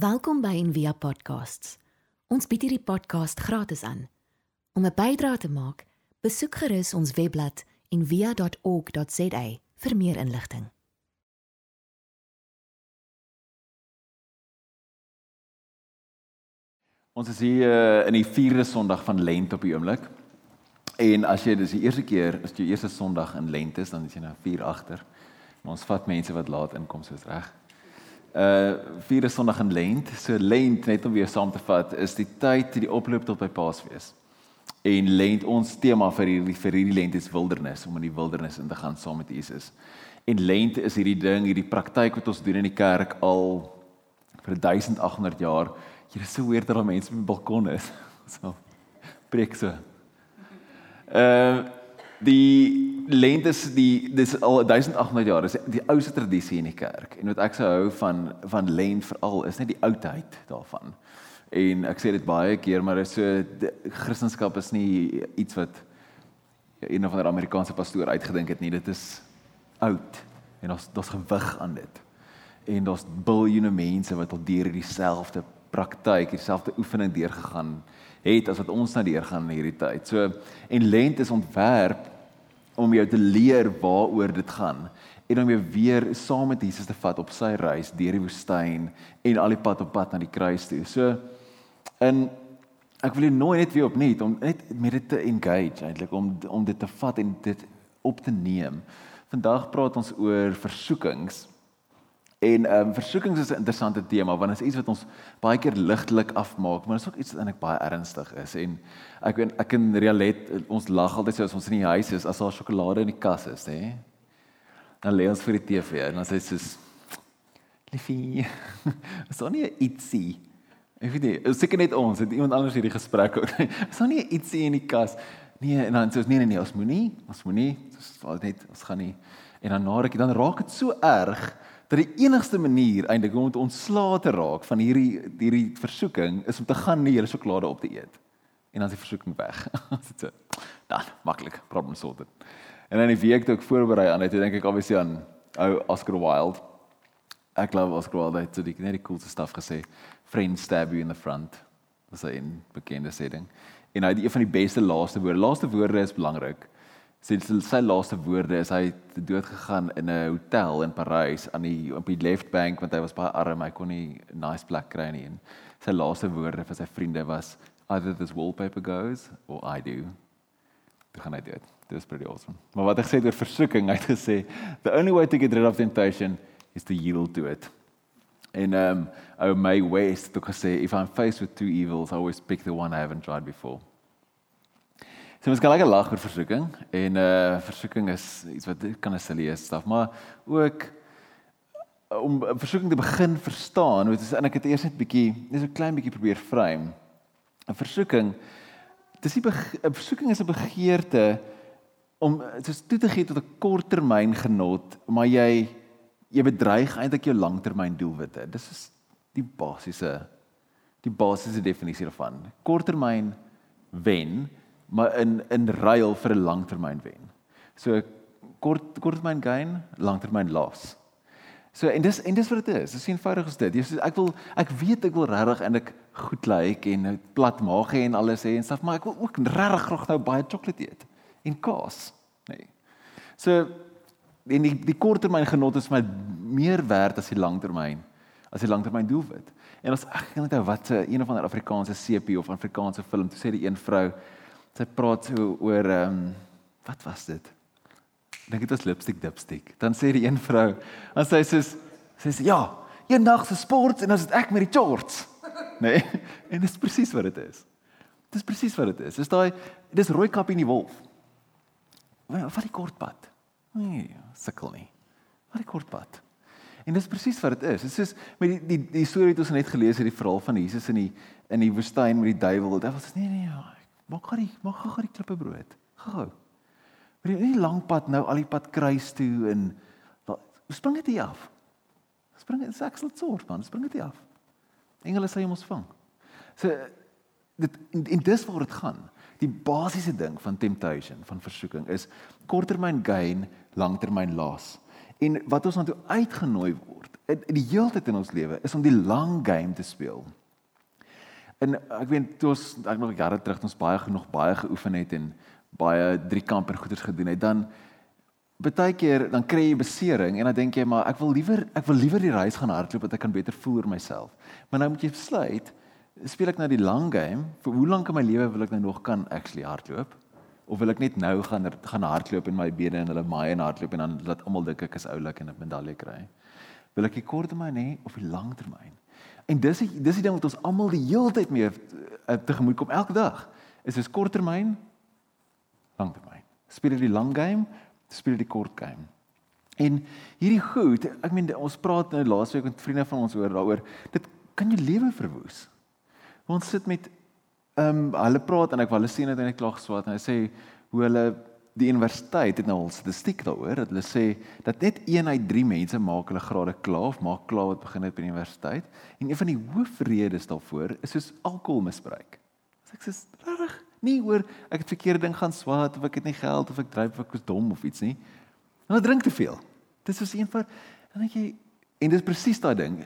Welkom by Envia Podcasts. Ons bied hierdie podcast gratis aan. Om 'n bydrae te maak, besoek gerus ons webblad en via.org.za vir meer inligting. Ons is hier uh, in die 4de Sondag van Lent op die oomblik. En as jy dis die eerste keer, as jy eerste Sondag in Lent is, dan is jy nou 4 agter. Maar ons vat mense wat laat inkom soos reg. Uh 4de Sondag in Lent. So Lent net om weer saam te vat, is die tyd die oploop tot by Paasfees. En Lent ons tema vir hierdie vir hierdie Lent is wildernis, om in die wildernis in te gaan saam met Jesus. En Lent is hierdie ding, hierdie praktyk wat ons doen in die kerk al vir 1800 jaar. Jy is so weird dat daar mense op die balkon is. So preek so. Uh die lent is die dis al 1800 jaar is die ouste tradisie in die kerk. En wat ek sou hou van van lent veral is net die oudheid daarvan. En ek sê dit baie keer, maar is so Christendom is nie iets wat een of ander Amerikaanse pastoor uitgedink het nie. Dit is oud en daar's daar's gewig aan dit. En daar's biljoene mense wat al deur dieselfde praktyk, dieselfde oefening deurgegaan het as wat ons nou deurgaan in hierdie tyd. So en lent is ontwerp om jou te leer waaroor dit gaan en om jou weer saam met Jesus te vat op sy reis deur die woestyn en al die pad op pad na die kruis toe. So in ek wil jou nooi net weer opnuut om net met dit te engage eintlik om om dit te vat en dit op te neem. Vandag praat ons oor versoekings. En ehm um, versoekings is 'n interessante tema want dit is iets wat ons baie keer ligtelik afmaak, maar dit is ook iets wat eintlik baie ernstig is. En ek weet ek en Rialet ons lag altyd so as ons in die huis is as daar sjokolade in die kas is, hè. Dan lê ons vir die TV en dan sê sy soos Liefie, is daar nie ietsie? Ek weet nie, seker net ons, het iemand anders hierdie gesprek ook. Is daar nie ietsie in die kas? Nee, en dan sê ons nee nee nee, ons moenie, ons moenie, ons net ons gaan nie. En dan na ruk dan raak dit so erg dat die enigste manier eintlik om ontslae te raak van hierdie hierdie versoeking is om te gaan nie hele sjokolade op te eet. En dan is die versoeking weg. Dit. Dan maklik, problem sorted. En dan die week toe ek voorberei aan dit, dink ek obviously aan ou Oscar Wilde. Ek glo Oscar Wilde het so die net die coolste stuff gesê. Friends stab you in the front. Was 'n bekende sê ding. En hy het een van die beste laaste woorde. Laaste woorde is belangrik sy sy laaste woorde is hy het dood gegaan in 'n hotel in Parys aan die op die left bank want hy was baie arm hy kon nie 'n nice plek kry nie. En sy laaste woorde vir sy vriende was either this wallpaper goes or I do. Dit gaan hy dit dit is pretty awesome. Maar wat hy gesê oor versoeking hy het gesê the only way to get rid of temptation is to yield to it. En um ou May West het gesê if i'm faced with two evils i always pick the one i haven't tried before So mens kan lekker lag oor versoeking en uh versoeking is iets wat kan 'n silly staf, maar ook om versoeking te begin verstaan, moet ons en ek het eers net bietjie, net so klein bietjie probeer frame. 'n Versoeking dis nie 'n versoeking is 'n begeerte om soos toe te gee tot 'n korttermyn genot, maar jy jy bedreig eintlik jou langtermyn doelwitte. Dis is die basiese die basiese definisie daarvan. Korttermyn wen maar in in ruil vir 'n langtermyn wen. So kort korttermyn gain, langtermyn loss. So en dis en dis wat dit is. Dis eenvoudig as dit. Jy sê ek wil ek weet ek wil regtig en ek goed lyk en plat maag hê en alles hê en staf, maar ek wil ook regtig graag nou baie sjokolade eet en kaas, nê. Nee. So en die die korttermyn genot is my meer werd as die langtermyn as die langtermyn doelwit. En as ek net nou wat 'n een of ander Afrikaanse seepie of Afrikaanse film, toe sê die een vrou sy praat so oor ehm um, wat was dit? Dink dit was lipstick dipstick. Dan sê die een vrou, dan sê sy sê sy ja, eendag se sport en is dit ek met die shorts. Nee, en dit is presies wat dit is. Dit is presies wat dit is. Dis daai dis rooi kap in die wolf. Wat die kort pad. Nee, sukkel nie. Wat die kort pad. En dis presies wat dit is. Dit is soos met die die die storie wat ons net gelees het, die verhaal van Jesus in die in die woestyn met die duiwel. Dit was nee nee, ja, Maak gou die maak gou die klippe brood. Gou. Maar jy nie lank pad nou al die pad kruis toe en spring dit af. Spring dit ek sal sorg man, spring dit af. Engele sê jy moet vang. So dit en, en dis waar dit gaan. Die basiese ding van temptation, van versoeking is korttermyn gain, langtermyn loss. En wat ons dan toe uitgenooi word die hele tyd in ons lewe is om die lang game te speel. En ek weet toe ons ek nog jare terug ons baie genoeg baie geoefen het en baie drie kamp en goeders gedoen het, dan baie keer dan kry jy besering en dan dink jy maar ek wil liewer ek wil liewer die reis gaan hardloop dat ek kan beter voel oor myself. Maar nou moet jy besluit, speel ek nou die lang game? Vir hoe lank in my lewe wil ek nou nog kan actually hardloop? Of wil ek net nou gaan gaan hardloop en my bene in hulle maai en hardloop en dan laat almal dink ek is oulik en 'n medalje kry? Wil ek die korttermyn hê of die langtermyn? En dis die, dis die ding wat ons almal die hele tyd mee uh, tegemoet kom elke dag. Is dis korttermyn, langtermyn. Speel jy die lang game, speel jy die kort game. En hierdie goed, ek meen ons praat nou laasweek met vriende van ons oor daaroor, dit kan jou lewe verwoes. Ons sit met ehm um, hulle praat en ek wil hulle sien dit in 'n klag swaat en hy sê hoe hulle die universiteit het nou al statistiek daaroor dat hulle sê dat net 1 uit 3 mense maak hulle grade klaar of maak klaar wat begin het by die universiteit en een van die hoofredes daarvoor is soos alkoholmisbruik. As ek sê reg, nie oor ek het verkeerde ding gaan swaat of ek het nie geld of ek dryf of ek is dom of iets nie. Hulle drink te veel. Dis is een van dan dink jy en dis presies daai ding.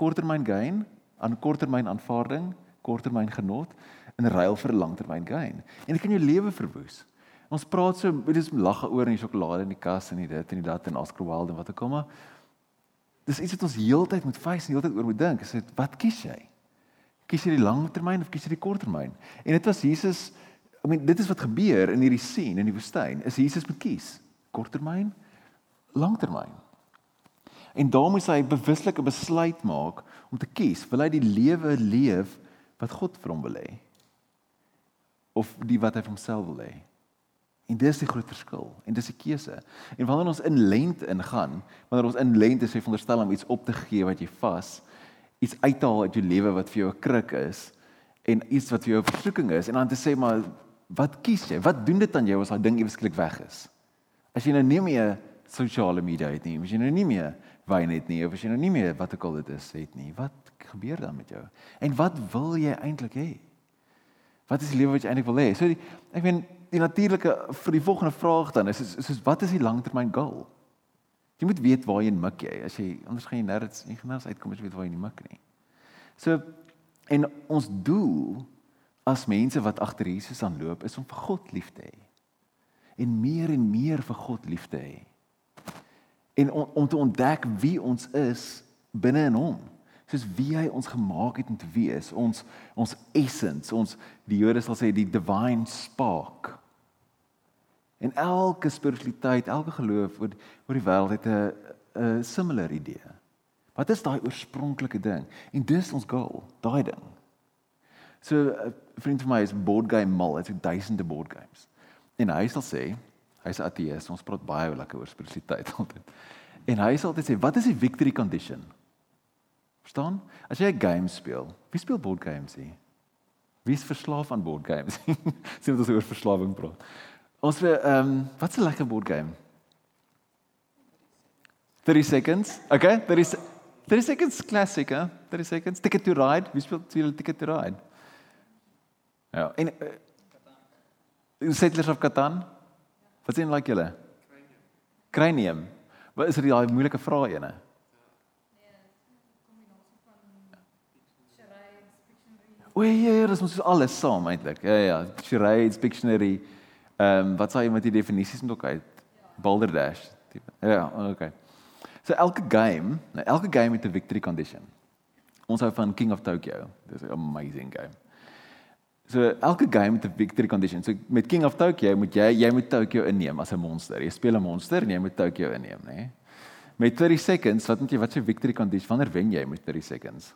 Korttermyn gain aan korttermyn aanvaarding, korttermyn genot in ruil vir langtermyn gain. En dit kan jou lewe verwoes. Ons praat so, dit is lag oor in die sjokolade in die kas en die dit en die dat en Oscar Wilde en wat ook al maar. Dis iets wat ons heeltyd moet face en heeltyd oor moet dink. Is dit wat kies jy? Kies jy die langtermyn of kies jy die korttermyn? En dit was Jesus I mean dit is wat gebeur in hierdie scene in die woestyn. Is Jesus moet kies korttermyn, langtermyn. En daar moet hy bewuslik 'n besluit maak om te kies, wil hy die lewe leef wat God vir hom wil hê? Of die wat hy vir homself wil hê? En dis die groot verskil en dis die keuse. En wanneer ons in lent ingaan, wanneer ons in lent is, jy veronderstel om iets op te gee wat jy vas, iets uit te haal uit jou lewe wat vir jou 'n kruk is en iets wat vir jou 'n versoeking is en dan te sê maar wat kies jy? Wat doen dit aan jou as daai ding ewesklik weg is? As jy nou nie meer sosiale media het nie, as jy nou nie meer wyn het nie, of as jy nou nie meer wat ook al dit is het nie, wat gebeur dan met jou? En wat wil jy eintlik hê? Wat is die lewe wat jy eintlik wil hê? So die, ek meen die natuurlike vir die volgende vraag dan is is, is, is wat is die langtermyn goal? Jy moet weet waar jy mik jy. As jy anders gaan jy nêrens nie genoeg uitkom as jy weet waar jy nie mik nie. So en ons doel as mense wat agter Jesus aanloop is om vir God lief te hê. En meer en meer vir God lief te hê. En om, om te ontdek wie ons is binne in hom soos wie hy ons gemaak het om te wees, ons ons essence, ons die Jode sal sê die divine spark. En elke spiritualiteit, elke geloof oor oor die wêreld het 'n 'n similar idee. Wat is daai oorspronklike ding? En dis ons goal, daai ding. So 'n vriend van my is board game mal, hy het duisende board games. En hy sal sê, hy's ateïs, ons praat baie lekker oor spiritualiteit altyd. En hy sal altyd sê, "Wat is die victory condition?" Verstaan? As jy 'n game speel, wie speel board games hier? Wie is verslaaf aan board games? Sien wat ons oor verslawing praat. Ons ehm um, wat's 'n lekker board game? 30 seconds. Okay, 30 30 seconds classic, hè? 30 seconds ticket to ride. Wie speel speel ticket to ride? Ja, en uh, Settlers of Catan? Wat sien like julle? Cranium. Cranium. Wat is dit daai moeilike vrae ene? O ja, dis mos alles saam eintlik. Ja ja, charades, dictionary. Ehm um, wat sê jy met die definisies moet ook uit? Balderdash tipe. Ja, okay. So elke game, nou elke game het 'n victory condition. Ons hou van King of Tokyo. Dis 'n amazing game. So elke game het 'n victory condition. So met King of Tokyo moet jy jy moet Tokyo inneem as 'n monster. Jy speel 'n monster en jy moet Tokyo inneem, né? Nee? Met 30 seconds, wat moet jy wat se victory condition? Wanneer wen jy met 30 seconds?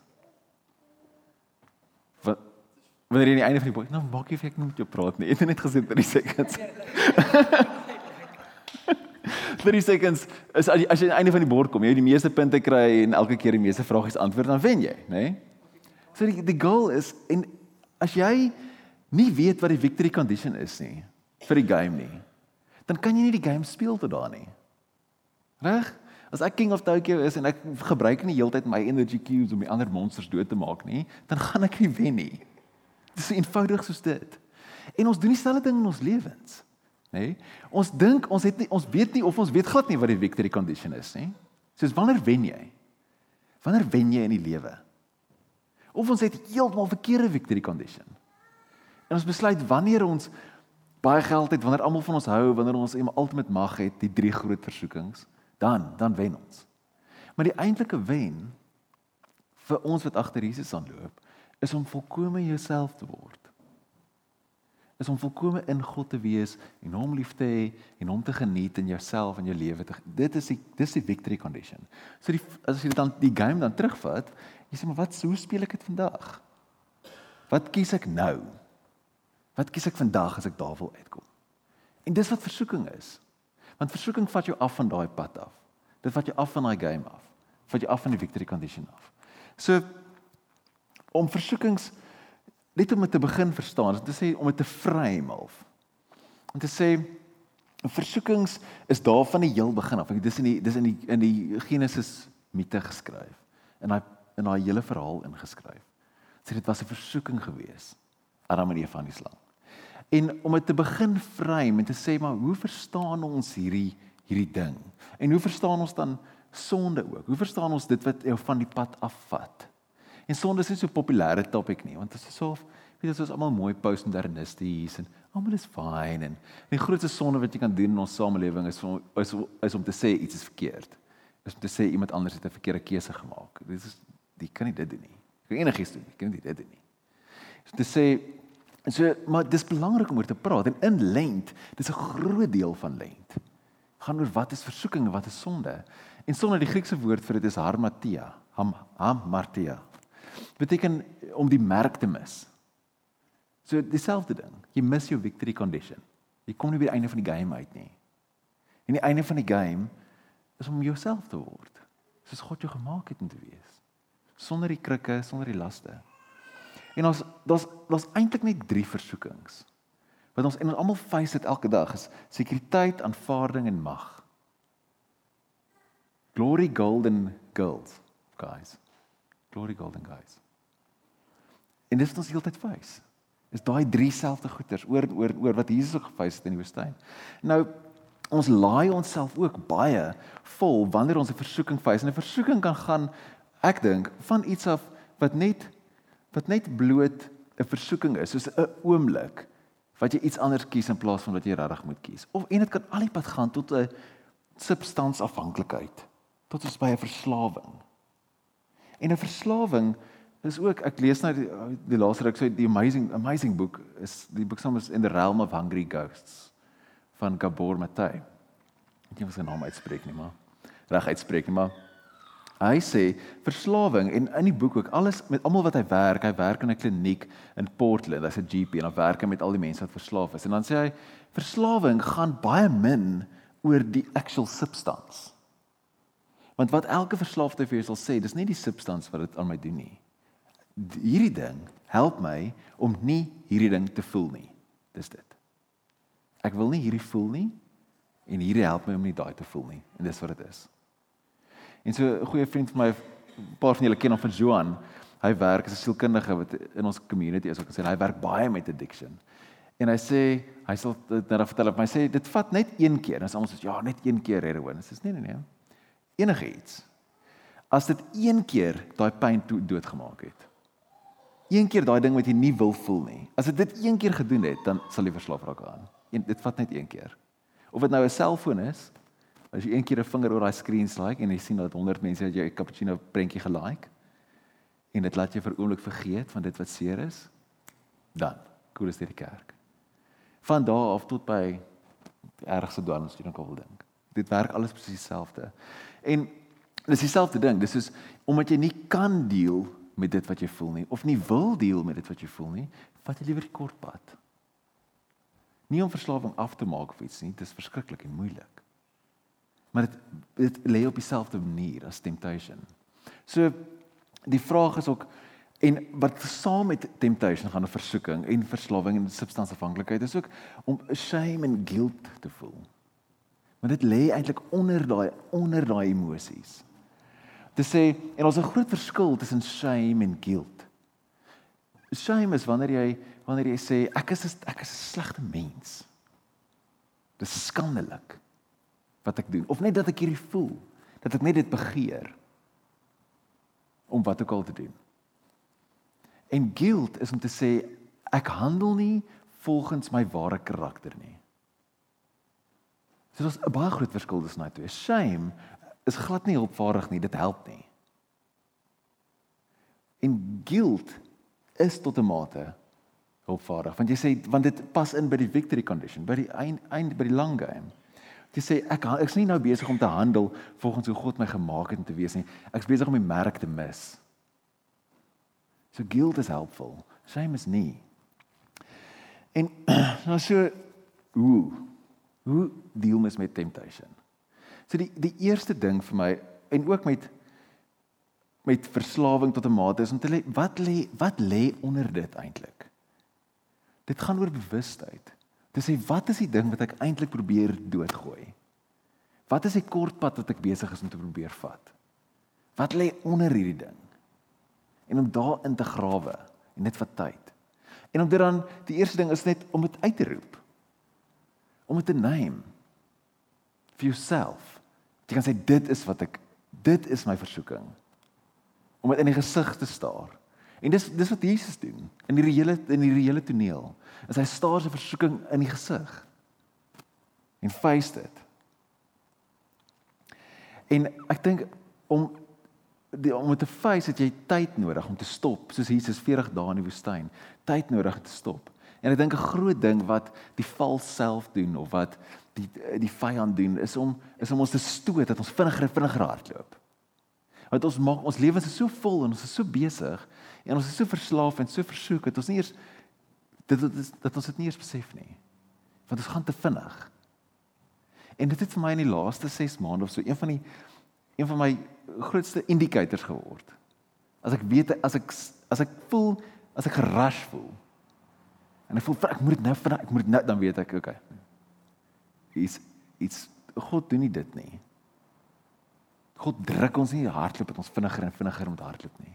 Wanneer jy aan die einde van die boek nou maak jy of ek nie met jou praat nie. Het jy net gesê 30 seconds? 30 seconds is as jy, aan die einde van die bord kom, jy die meeste punte kry en elke keer die meeste vragies antwoord, dan wen jy, né? Nee? So die die goal is en as jy nie weet wat die victory condition is nie vir die game nie, dan kan jy nie die game speel tot daar nie. Reg? As ek King of Tokyo is en ek gebruik nie heeltyd my energy cubes om die ander monsters dood te maak nie, dan gaan ek nie wen nie. Dit is so eenvoudig soos dit. En ons doen dieselfde ding in ons lewens. Nê? Nee? Ons dink ons het nie ons weet nie of ons weet glad nie wat die victory condition is nie. Soos wanneer wen jy? Wanneer wen jy in die lewe? Of ons het heeltemal verkeerde victory condition. En ons besluit wanneer ons baie geld het, wanneer almal van ons hou, wanneer ons ultimate mag het, die drie groot versoekings, dan dan wen ons. Maar die eintlike wen vir ons wat agter Jesus aanloop, is om volkome jouself te word. Is om volkome in God te wees en hom lief te hê en hom te geniet in jouself en jou lewe te dit is die dis die victory condition. So die as jy dan die game dan terugvat, jy sê maar wat hoe speel ek dit vandag? Wat kies ek nou? Wat kies ek vandag as ek daar wil uitkom? En dis wat versoeking is. Want versoeking vat jou af van daai pad af. Dit vat jou af van daai game af. Vat jou af van die victory condition af. So om versoekings net om dit te begin verstaan, dit sê om dit te frame half. Om te sê versoekings is daar van die heel begin af. Dis in die dis in die in die Genesis mite geskryf. In daai in daai hele verhaal ingeskryf. Sê dit was 'n versoeking geweest. Adam en Eva aan die slang. En om dit te begin frame en te sê maar hoe verstaan ons hierdie hierdie ding? En hoe verstaan ons dan sonde ook? Hoe verstaan ons dit wat jou van die pad afvat? En sonde is nie so 'n populêre topik nie, want dit is so weet ons is almal mooi postmodernisties en almal is fine en die grootste sonde wat jy kan doen in ons samelewing is om is, is om te sê iets is verkeerd. Is om te sê iemand anders het 'n verkeerde keuse gemaak. Dit is jy kan nie dit doen nie. Jy kan enigiets doen, jy kan nie dit doen nie. Is om te sê so maar dis belangrik om oor te praat en in lent, dis 'n groot deel van lent. gaan oor wat is versoeking en wat is sonde. En sonder die Griekse woord vir dit is harmatia, ham hamartia beteken om die merk te mis. So dieselfde ding. Jy mis jou victory condition. Jy kom nie by die einde van die game uit nie. En die einde van die game is om jouself te word. Soos God jou gemaak het om te wees. Sonder die krikke, sonder die laste. En ons daar's daar's eintlik net drie versoekings. Wat ons en ons almal face dit elke dag is sekuriteit, aanvaarding en mag. Glory golden girls, guys. Glory golden guys. En dis wat ons heeltyd face. Is daai drie selfde goeters oor oor oor wat Jesus gefase het in die woestyn. Nou ons laai onsself ook baie vol wanneer ons 'n versoeking face. En 'n versoeking kan gaan ek dink van iets af wat net wat net bloot 'n versoeking is, soos 'n oomblik wat jy iets anders kies in plaas van wat jy regtig moet kies. Of en dit kan al die pad gaan tot 'n substansafhanklikheid, tot ons by 'n verslawing. En 'n verslawing is ook ek lees nou die, die laaste ruk sê die amazing amazing boek is die boek is In the Realm of Hungry Ghosts van Gabor Maté. Ek weet nie of sy naam uitspreek nie, maar reg uitspreek nie, maar hy sê verslawing en in die boek ook alles met almal wat hy werk, hy werk in 'n kliniek in Portland, hy's 'n GP en hy werk met al die mense wat verslaaf is. En dan sê hy verslawing gaan baie min oor die actual substance. Want wat elke verslaafde vir jou sal sê, dis nie die substance wat dit aan my doen nie hierdie ding help my om nie hierdie ding te voel nie. Dis dit. Ek wil nie hierdie voel nie en hierdie help my om nie daai te voel nie en dis wat dit is. En so 'n goeie vriend van my, 'n paar van julle ken hom van Johan. Hy werk as 'n sielkundige wat in ons community is ook gesê hy werk baie met addiction. En hy sê hy sal dit nou vertel op my sê dit vat net een keer. Ons almal sê ja, net een keer heroin. Dit is nee nee nee. Enige iets. As dit een keer daai pyn doodgemaak het een keer daai ding wat jy nie wil voel nie. As dit dit een keer gedoen het, dan sal jy verslaaf raak aan. En dit vat net een keer. Of dit nou 'n selfoon is, as jy een keer 'n vinger oor daai screens like en jy sien dat 100 mense jou cappuccino prentjie gelike en dit laat jy vir oomblik vergeet van dit wat seer is, dan koel is dit die kerk. Van daar af tot by die ergste dwaalings wat jy kan wil dink. Dit werk alles presies dieselfde. En dis dieselfde ding. Dis soos omdat jy nie kan deel met dit wat jy voel nie of nie wil deel met dit wat jy voel nie, vat jy liewer die kort pad. Nie om verslawing af te maak of iets nie, dit is verskriklik en moeilik. Maar dit dit lê op dieselfde manier as temptation. So die vraag is ook en wat saam met temptation gaan 'n versoeking en verslawing en substansafhanklikheid is ook om shame en guilt te voel. Maar dit lê eintlik onder daai onder daai emosies te sê en ons 'n groot verskil tussen shame en guilt. Shame is wanneer jy wanneer jy sê ek is ek is 'n slegte mens. Dis skandelik wat ek doen of net dat ek hierdie voel, dat ek net dit begeer. om wat ook al te doen. En guilt is om te sê ek handel nie volgens my ware karakter nie. So is 'n baie groot verskil tussen daai twee. Shame is glad nie hulpvaardig nie, dit help nie. En guilt is tot 'n mate hulpvaardig want jy sê want dit pas in by die victory condition, by die eind eind by die lang game. Jy sê ek ek's nie nou besig om te handel volgens hoe God my gemaak het om te wees nie. Ek's besig om die merk te mis. So guilt is helpful. Shame is nie. En nou so hoe hoe deel mens met temptation? So die die eerste ding vir my en ook met met verslawing tot 'n mate is om te lê wat lê wat lê onder dit eintlik? Dit gaan oor bewustheid. Dit sê wat is die ding wat ek eintlik probeer doodgooi? Wat is die kort pad wat ek besig is om te probeer vat? Wat lê onder hierdie ding? En om daarin te grawe en dit vat tyd. En om dit dan die eerste ding is net om dit uit te roep. Om dit te neem vir jouself. Jy kan sê dit is wat ek dit is my versoeking. Om dit in die gesig te staar. En dis dis wat Jesus doen in die hele in die hele toneel. Is hy staar sy versoeking in die gesig. En face dit. En ek dink om die, om te face het jy tyd nodig om te stop, soos Jesus 40 dae in die woestyn, tyd nodig om te stop. En ek dink 'n groot ding wat die vals self doen of wat die die vyand doen is om is om ons te stoot dat ons vinniger en vinniger hardloop. Want ons maak ons lewens is so vol en ons is so besig en ons is so verslaaf en so versoek dat ons nie eers dit dit is dat ons dit nie eers besef nie. Want ons gaan te vinnig. En dit het vir my in die laaste 6 maande of so een van die een van my grootste indicators geword. As ek weet as ek as ek voel as ek gerush voel en ek voel ek moet dit nou vinnig ek moet dit nou dan weet ek okay is iets God doen nie dit nie. God druk ons nie hardloop dat ons vinniger en vinniger moet hardloop nie.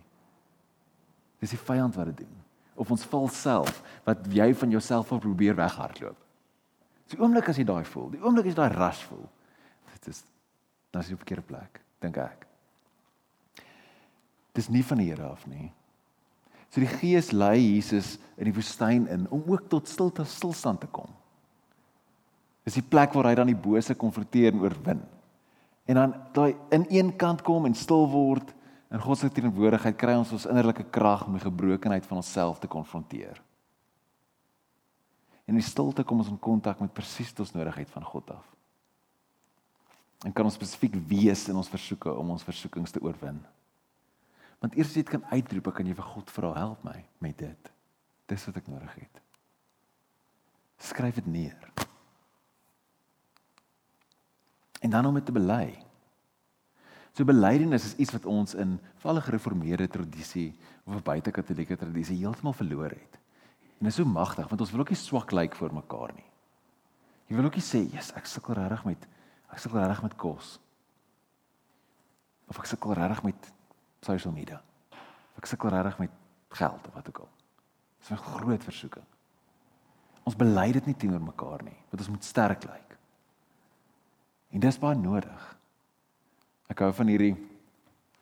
Dis die vyand wat dit doen. Of ons val self wat jy van jouself wil probeer weghardloop. So die oomblik as jy daai voel, die oomblik as jy daai rush voel, dit is dan is jy op 'n verkeerde plek, dink ek. Dis nie van die Here af nie. So die Gees lei Jesus in die woestyn in om ook tot stilte stilstand te kom. Dis die plek waar hy dan die bose konfronteer en oorwin. En dan daai in een kant kom en stil word in God se teenwoordigheid kry ons ons innerlike krag om die gebrokenheid van onsself te konfronteer. En in die stilte kom ons in kontak met presies wat ons nodigheid van God af. En kan ons spesifiek wees in ons versoeke om ons versoekings te oorwin. Want eers as jy dit kan uitroep, kan jy vir God vra help my met dit. Dis wat ek nodig het. Skryf dit neer en dan om dit te bely. So belydenis is iets wat ons in valle gereformeerde tradisie of 'n buitekatolieke tradisie heeltemal verloor het. En dit is so magtig want ons wil ook nie swak lyk voor mekaar nie. Jy wil ook nie sê, "Jesus, ek sukkel regtig met ek sukkel regtig met kos." Of ek sukkel regtig met social media. Of ek sukkel regtig met geld of wat ook al. Dit is 'n groot versoeking. Ons bely dit nie teenoor mekaar nie, want ons moet sterk lyk. En dis baie nodig. Ek hou van hierdie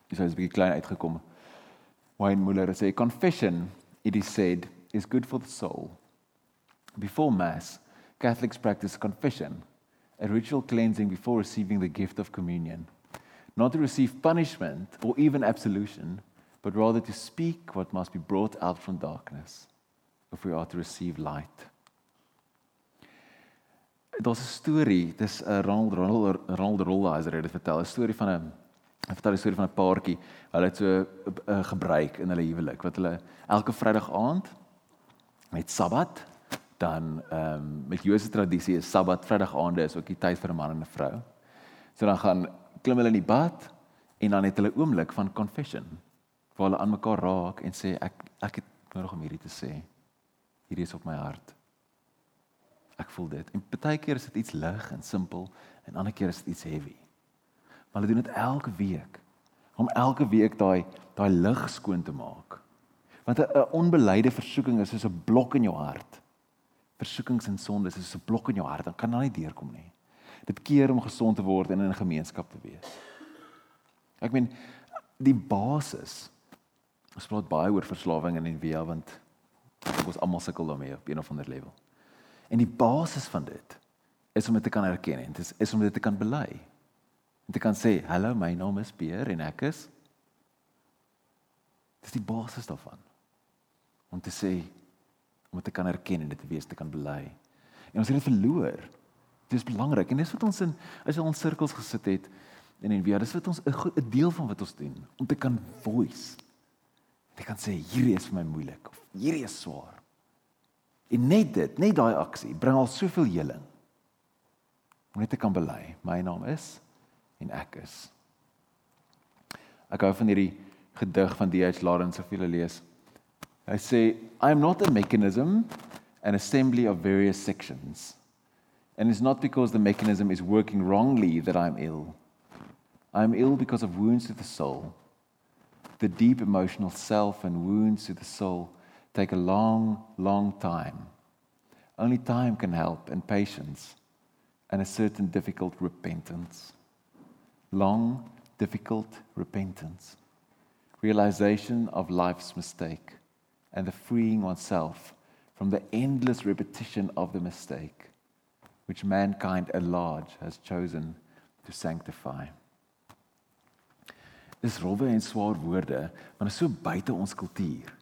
dis is 'n bietjie klein uitgekom. Wayne Muller sê confession it is said is good for the soul. Before mass, Catholics practice confession, a ritual cleansing before receiving the gift of communion. Not to receive punishment or even absolution, but rather to speak what must be brought out from darkness if we are to receive light daar's 'n storie, dis 'n Ronald Ronald Ronald Rolheiser het dit vertel, 'n storie van 'n hy vertel 'n storie van 'n paartjie. Hulle het so 'n uh, gebruik in hulle huwelik wat hulle elke Vrydag aand met Sabbat dan ehm um, met Joodse tradisie is Sabbat Vrydag aande is ook die tyd vir 'n man en 'n vrou. So dan gaan klim hulle in die bad en dan het hulle oomblik van confession waar hulle aan mekaar raak en sê ek ek het nodig om hierdie te sê. Hierdie is op my hart. Ek voel dit. En baie keer is dit iets lig en simpel en ander keer is dit iets heavy. Maar hulle doen dit elke week om elke week daai daai lig skoon te maak. Want 'n onbeleide versoeking is soos 'n blok in jou hart. Versoekings en sondes is soos 'n blok in jou hart, dan kan daar nie deurkom nie. Dit keer om gesond te word en in 'n gemeenskap te wees. Ek meen die basis Ons praat baie oor verslawing in Envia want ons almal sukkel daarmee op een of ander level. En die basis van dit is om dit te kan erken en dit is, om dit te kan bely. En te kan sê, "Hallo, my naam is Pierre en ek is Dis die basis daarvan. Om te sê om dit te kan erken en dit te wees te kan bely. En ons het dit verloor. Dit is belangrik en dis wat ons in as ons sirkels gesit het en en weer dis wat ons 'n deel van wat ons doen om te kan voice. Jy kan sê hierdie is vir my moeilik of hierdie is swaar. En net dit, net daai aksie bring al soveel heling. Om net te kan bely. My naam is en ek is. Ek hou van hierdie gedig van D.H. Lawrence of julle lees. Hy sê I am not a mechanism an assembly of various sections. And it's not because the mechanism is working wrongly that I'm ill. I'm ill because of wounds to the soul. The deep emotional self and wounds to the soul take a long, long time. Only time can help, and patience, and a certain difficult repentance. Long, difficult repentance. Realization of life's mistake, and the freeing oneself from the endless repetition of the mistake, which mankind at large has chosen to sanctify. Dis rowwe en swaar woorde, maar is so buite ons kultuur.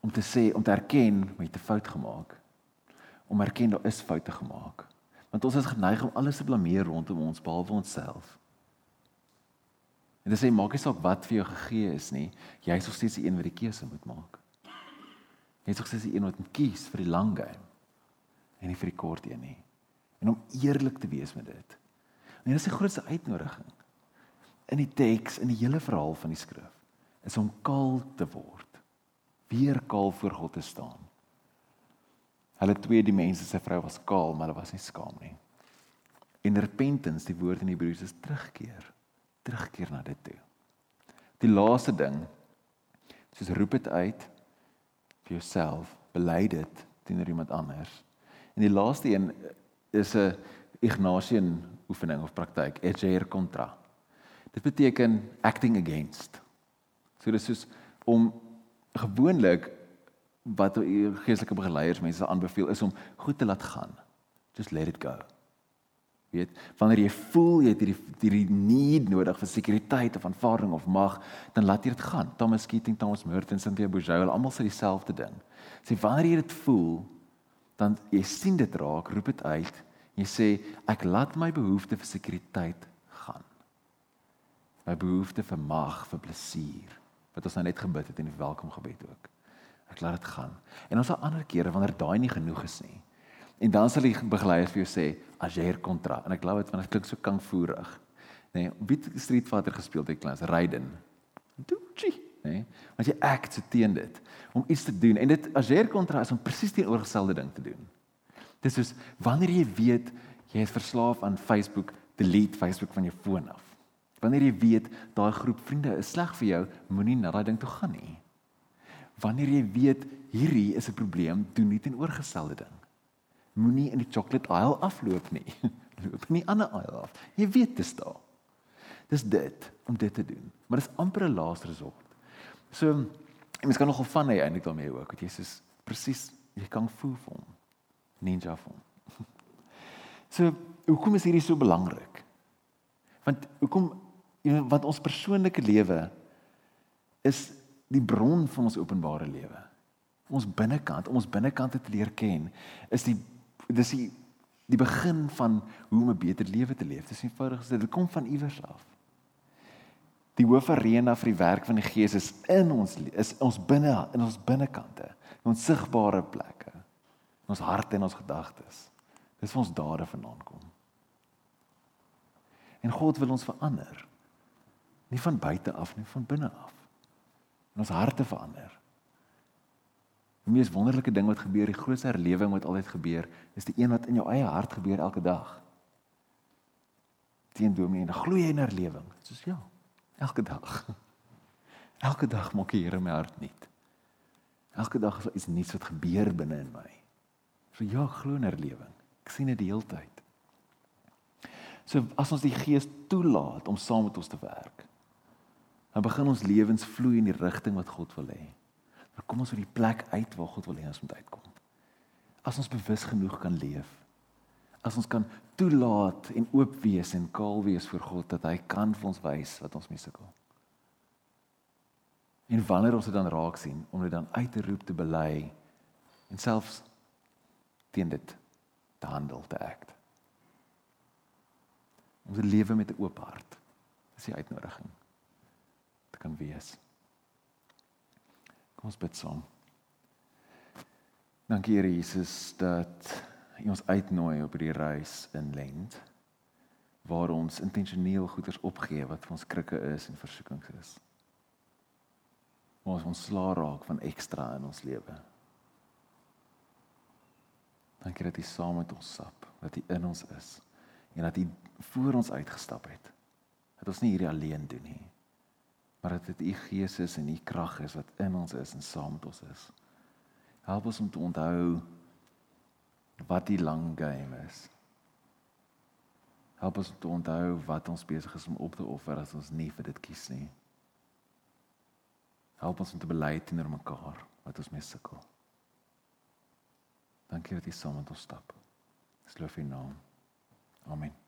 Om te sê, om te erken jy het 'n fout gemaak. Om erken daar is foute gemaak. Want ons is geneig om alles te blameer rondom ons behalwe onsself. En dit sê maak nie saak wat vir jou gegee is nie, jy is nog steeds die een wat die keuse moet maak. Jy is nog steeds die een wat moet kies vir die lang game en nie vir die kort een nie. En om eerlik te wees met dit. En dit is die grootste uitnodiging in die teks in die hele verhaal van die skrif is om kaal te word. Weer kaal voor God te staan. Hulle twee die mense se vrou was kaal, maar hulle was nie skaam nie. In repentance, die woord in Hebreëus is terugkeer. Terugkeer na dit toe. Die laaste ding soos roep dit uit vir jouself, bely dit teenoor iemand anders. En die laaste een is 'n Ignatian oefening of praktyk, eger contra. Dit beteken acting against. So dis soos om gewoonlik wat geestelike begeleiers mense aanbeveel is om goed te laat gaan. Just let it go. Weet, wanneer jy voel jy het hierdie hierdie need nodig vir sekuriteit of aanvaarding of mag, dan laat jy dit gaan. Thomas Keating, Thomas Merton, Cynthia Bourgeois, almal sê dieselfde ding. Sê wanneer jy dit voel, dan jy sien dit raak, roep dit uit. Jy sê ek laat my behoefte vir sekuriteit my behoefte vir mag, vir plesier, wat ons nou net gebid het in die welkom gebed ook. Ek laat dit gaan. En ons sal ander kere wanneer daai nie genoeg is nie. En dan sal die begeleier vir jou sê as jy hier kontra en ek glo dit want dit klink so kangvoerig. Nê, nee, het Street Fighter gespeel by klas? Raiden. Doetjie, nê? Nee, want jy act so teen dit om iets te doen en dit as jy hier kontra is om presies die oorgestelde ding te doen. Dis soos wanneer jy weet jy is verslaaf aan Facebook, delete Facebook van jou foon af. Wanneer jy weet daai groep vriende is sleg vir jou, moenie na daai ding toe gaan nie. Wanneer jy weet hierdie is 'n probleem, doen nie teenoorgestelde ding. Moenie in die chocolate aisle afloop nie. Loop nie aan 'n aisle af. Jy weet dit is daar. Dis dit om dit te doen. Maar dis amper 'n laaste resort. So mens kan nogal van hy eintlik daarmee ook, want jy sê presies jy kan voel vir hom. Ninja vir hom. So, hoekom is hierdie so belangrik? Want hoekom wat ons persoonlike lewe is die bron van ons openbare lewe. Ons binnekant, ons binnekant te leer ken, is die dis die die begin van hoe om 'n beter lewe te leef. Dis eenvoudig gesê, dit kom van iewers af. Die hoofarena vir die werk van die Gees is in ons is ons binne in ons binnekante, in ons sigbare plekke, in ons harte en ons gedagtes. Dis waar ons dade vandaan kom. En God wil ons verander. Nie van buite af nie, van binne af. En ons harte verander. Die mees wonderlike ding wat gebeur, die grootste herlewing wat altyd gebeur, is die een wat in jou eie hart gebeur elke dag. Teen Dominee, dan glo jy in herlewing. Soos ja, elke dag. Elke dag maak die Here my hart nuut. Elke dag is daar iets nuuts wat gebeur binne in my. So ja, glo in herlewing. Ek sien dit die hele tyd. So as ons die Gees toelaat om saam met ons te werk, dan begin ons lewens vloei in die rigting wat God wil hê. Dan kom ons op die plek uit waar God wil hê ons moet uitkom. As ons bewus genoeg kan leef. As ons kan toelaat en oop wees en kaal wees vir God dat hy kan vir ons wys wat ons mee sukkel. En wanneer ons dit dan raak sien om dit dan uit te roep te bely en selfs teen dit te handel te act. Om te lewe met 'n oop hart. Dis die uitnodiging kan wees. Kom ons bid saam. Dankie Here Jesus dat U ons uitnooi op hierdie reis in Lent waar ons intentioneel goeders opgee wat vir ons krikke is en versoekings is. Waar ons ontslaa raak van ekstra in ons lewe. Dankie dat U saam met ons sap, dat U in ons is en dat U voor ons uitgestap het. Dat ons nie hierdie alleen doen nie, maar dat dit U Gees is en U krag is wat in ons is en saam met ons is. Help ons om te onthou wat die lang game is. Help ons om te onthou wat ons besig is om op te offer as ons nie vir dit kies nie. Help ons om te bely teenoor mekaar wat ons mee sukkel. Dankie dat jy saam met ons stap. Dis loof U naam. Amen.